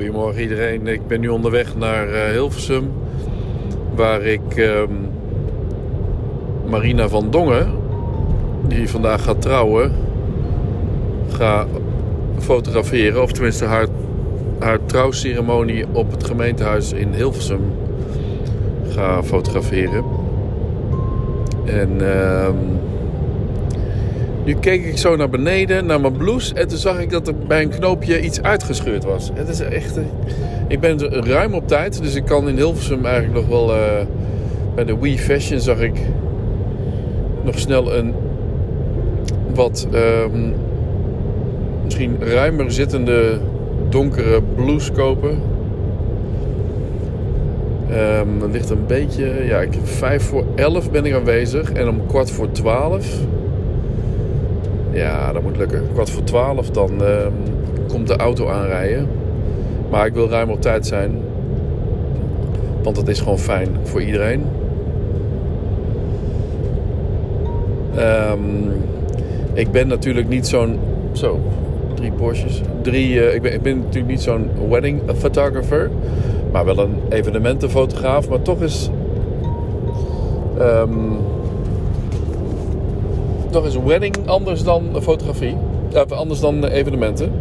Goedemorgen iedereen. Ik ben nu onderweg naar uh, Hilversum. Waar ik ehm, Marina van Dongen, die vandaag gaat trouwen, ga fotograferen. Of tenminste haar, haar trouwceremonie op het gemeentehuis in Hilversum ga fotograferen. En... Uh, nu keek ik zo naar beneden, naar mijn blouse. En toen zag ik dat er bij een knoopje iets uitgescheurd was. Het is echt... Eh, ik ben ruim op tijd. Dus ik kan in Hilversum eigenlijk nog wel... Uh, bij de Wii Fashion zag ik... Nog snel een... Wat... Um, misschien ruimer zittende... Donkere blouse kopen. Um, er ligt een beetje... Ja, ik, vijf voor elf ben ik aanwezig. En om kwart voor twaalf ja, dat moet lukken. Kwart voor twaalf, dan uh, komt de auto aanrijden. Maar ik wil ruim op tijd zijn. Want dat is gewoon fijn voor iedereen. Um, ik ben natuurlijk niet zo'n... Zo, drie Porsches. Drie, uh, ik, ben, ik ben natuurlijk niet zo'n wedding photographer. Maar wel een evenementenfotograaf. Maar toch is... Um, nog eens wedding anders dan fotografie. Of anders dan evenementen.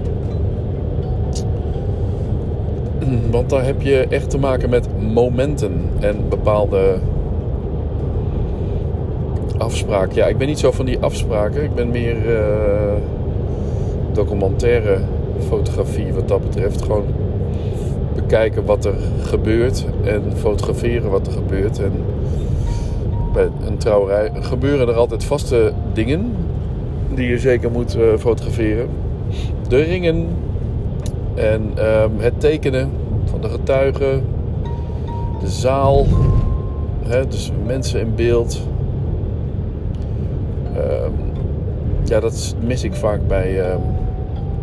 Want daar heb je echt te maken met momenten en bepaalde afspraken. Ja, ik ben niet zo van die afspraken. Ik ben meer uh, documentaire fotografie wat dat betreft. Gewoon bekijken wat er gebeurt en fotograferen wat er gebeurt. En bij een trouwerij gebeuren er altijd vaste dingen die je zeker moet uh, fotograferen. De ringen en um, het tekenen van de getuigen, de zaal, hè, dus mensen in beeld. Um, ja, dat mis ik vaak bij. Um,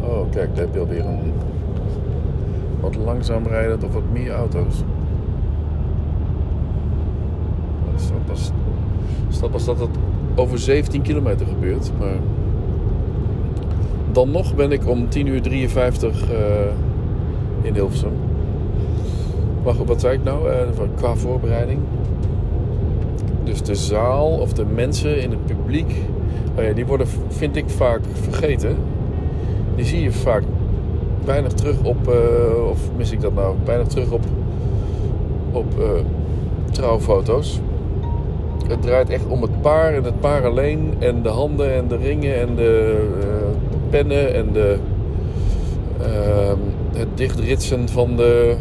oh, kijk, daar heb je alweer een wat langzaam rijdend of wat meer auto's. Dat is, dat was dat over 17 kilometer gebeurt. Maar dan nog ben ik om 10 uur 53 uh, in Hilversum. Wacht, wat zei ik nou? Uh, qua voorbereiding. Dus de zaal of de mensen in het publiek, oh die worden, vind ik, vaak vergeten. Die zie je vaak weinig terug op, uh, of mis ik dat nou, weinig terug op, op trouwfoto's. Het draait echt om het paar en het paar alleen. En de handen en de ringen en de uh, pennen en de, uh, het dichtritsen van de,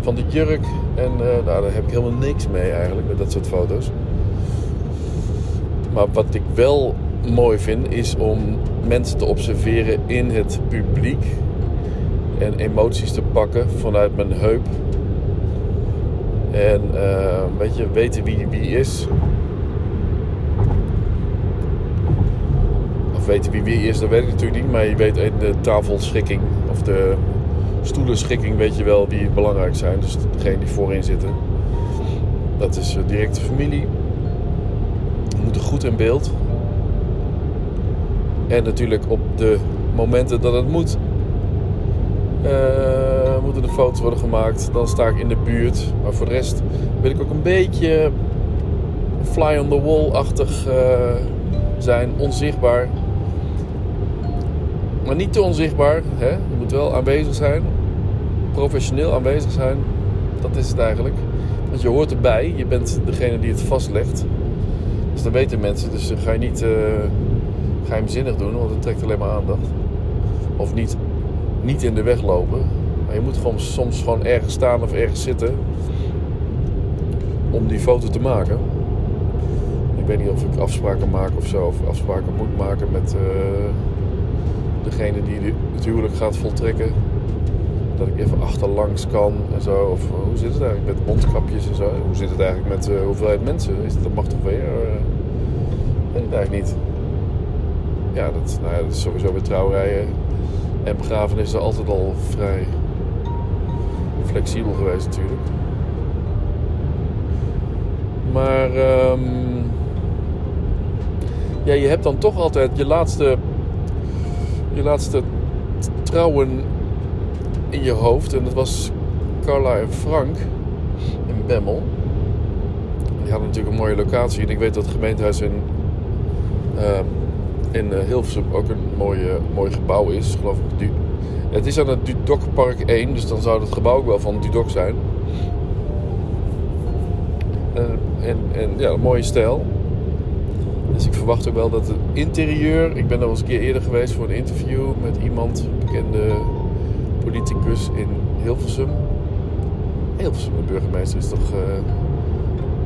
van de jurk. En uh, nou, daar heb ik helemaal niks mee eigenlijk met dat soort foto's. Maar wat ik wel mooi vind is om mensen te observeren in het publiek. En emoties te pakken vanuit mijn heup en weet je, weten wie wie is. Of weten wie wie is, dat weet ik natuurlijk niet. Maar je weet in de tafelschikking of de stoelenschikking weet je wel wie belangrijk zijn. Dus degene die voorin zitten. Dat is uh, directe familie. We moeten goed in beeld. En natuurlijk op de momenten dat het moet. Uh, moeten de foto's worden gemaakt. Dan sta ik in de buurt. Maar voor de rest wil ik ook een beetje fly on the wall-achtig uh, zijn. Onzichtbaar. Maar niet te onzichtbaar. Hè? Je moet wel aanwezig zijn. Professioneel aanwezig zijn. Dat is het eigenlijk. Want je hoort erbij. Je bent degene die het vastlegt. Dus dan weten mensen. Dus ga je niet uh, geheimzinnig doen. Want het trekt alleen maar aandacht. Of niet, niet in de weg lopen. Maar je moet gewoon soms gewoon ergens staan of ergens zitten om die foto te maken. Ik weet niet of ik afspraken maak of zo, of afspraken moet maken met uh, degene die het huwelijk gaat voltrekken. Dat ik even achterlangs kan en zo. Of uh, hoe zit het eigenlijk met mondkapjes en zo? Hoe zit het eigenlijk met uh, hoeveelheid mensen? Is dat mag toch weer? weet ik eigenlijk niet. Ja, dat, nou ja, is sowieso weer trouwerijen en begrafenissen altijd al vrij flexibel geweest natuurlijk. Maar um, ja, je hebt dan toch altijd je laatste, je laatste trouwen in je hoofd. En dat was Carla en Frank in Bemmel. Die hadden natuurlijk een mooie locatie. En ik weet dat het gemeentehuis in, uh, in uh, Hilversum ook een mooie, mooi gebouw is. Geloof ik. Het is aan het Dudokpark 1, dus dan zou het gebouw ook wel van Dudok zijn. En, en, ja, een mooie stijl. Dus ik verwacht ook wel dat het interieur. Ik ben er eens een keer eerder geweest voor een interview met iemand, een bekende politicus in Hilversum. Hilversum, de burgemeester, is toch uh,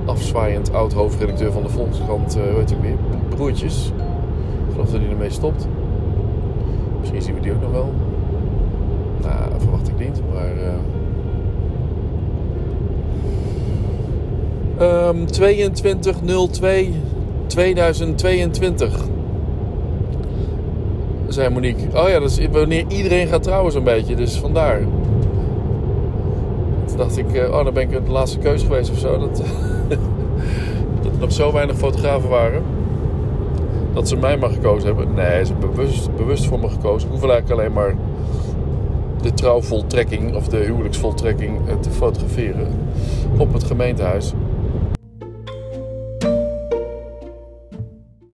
afzwaaiend oud hoofdredacteur van de Volkskrant, uh, heet ik weer? Broertjes. Geloof dat hij ermee stopt. Misschien zien we die ook nog wel. Nou, verwacht ik niet, maar. Uh... Um, 2202 2022. Zei Monique. Oh ja, dat is wanneer iedereen gaat trouwen zo'n beetje. Dus vandaar. Toen dacht ik, eh, oh dan ben ik de laatste keus geweest of zo. Dat, dat er nog zo weinig fotografen waren. Dat ze mij maar gekozen hebben. Nee, ze hebben bewust, bewust voor me gekozen. Ik hoef eigenlijk alleen maar de trouwvoltrekking of de huwelijksvoltrekking eh, te fotograferen op het gemeentehuis.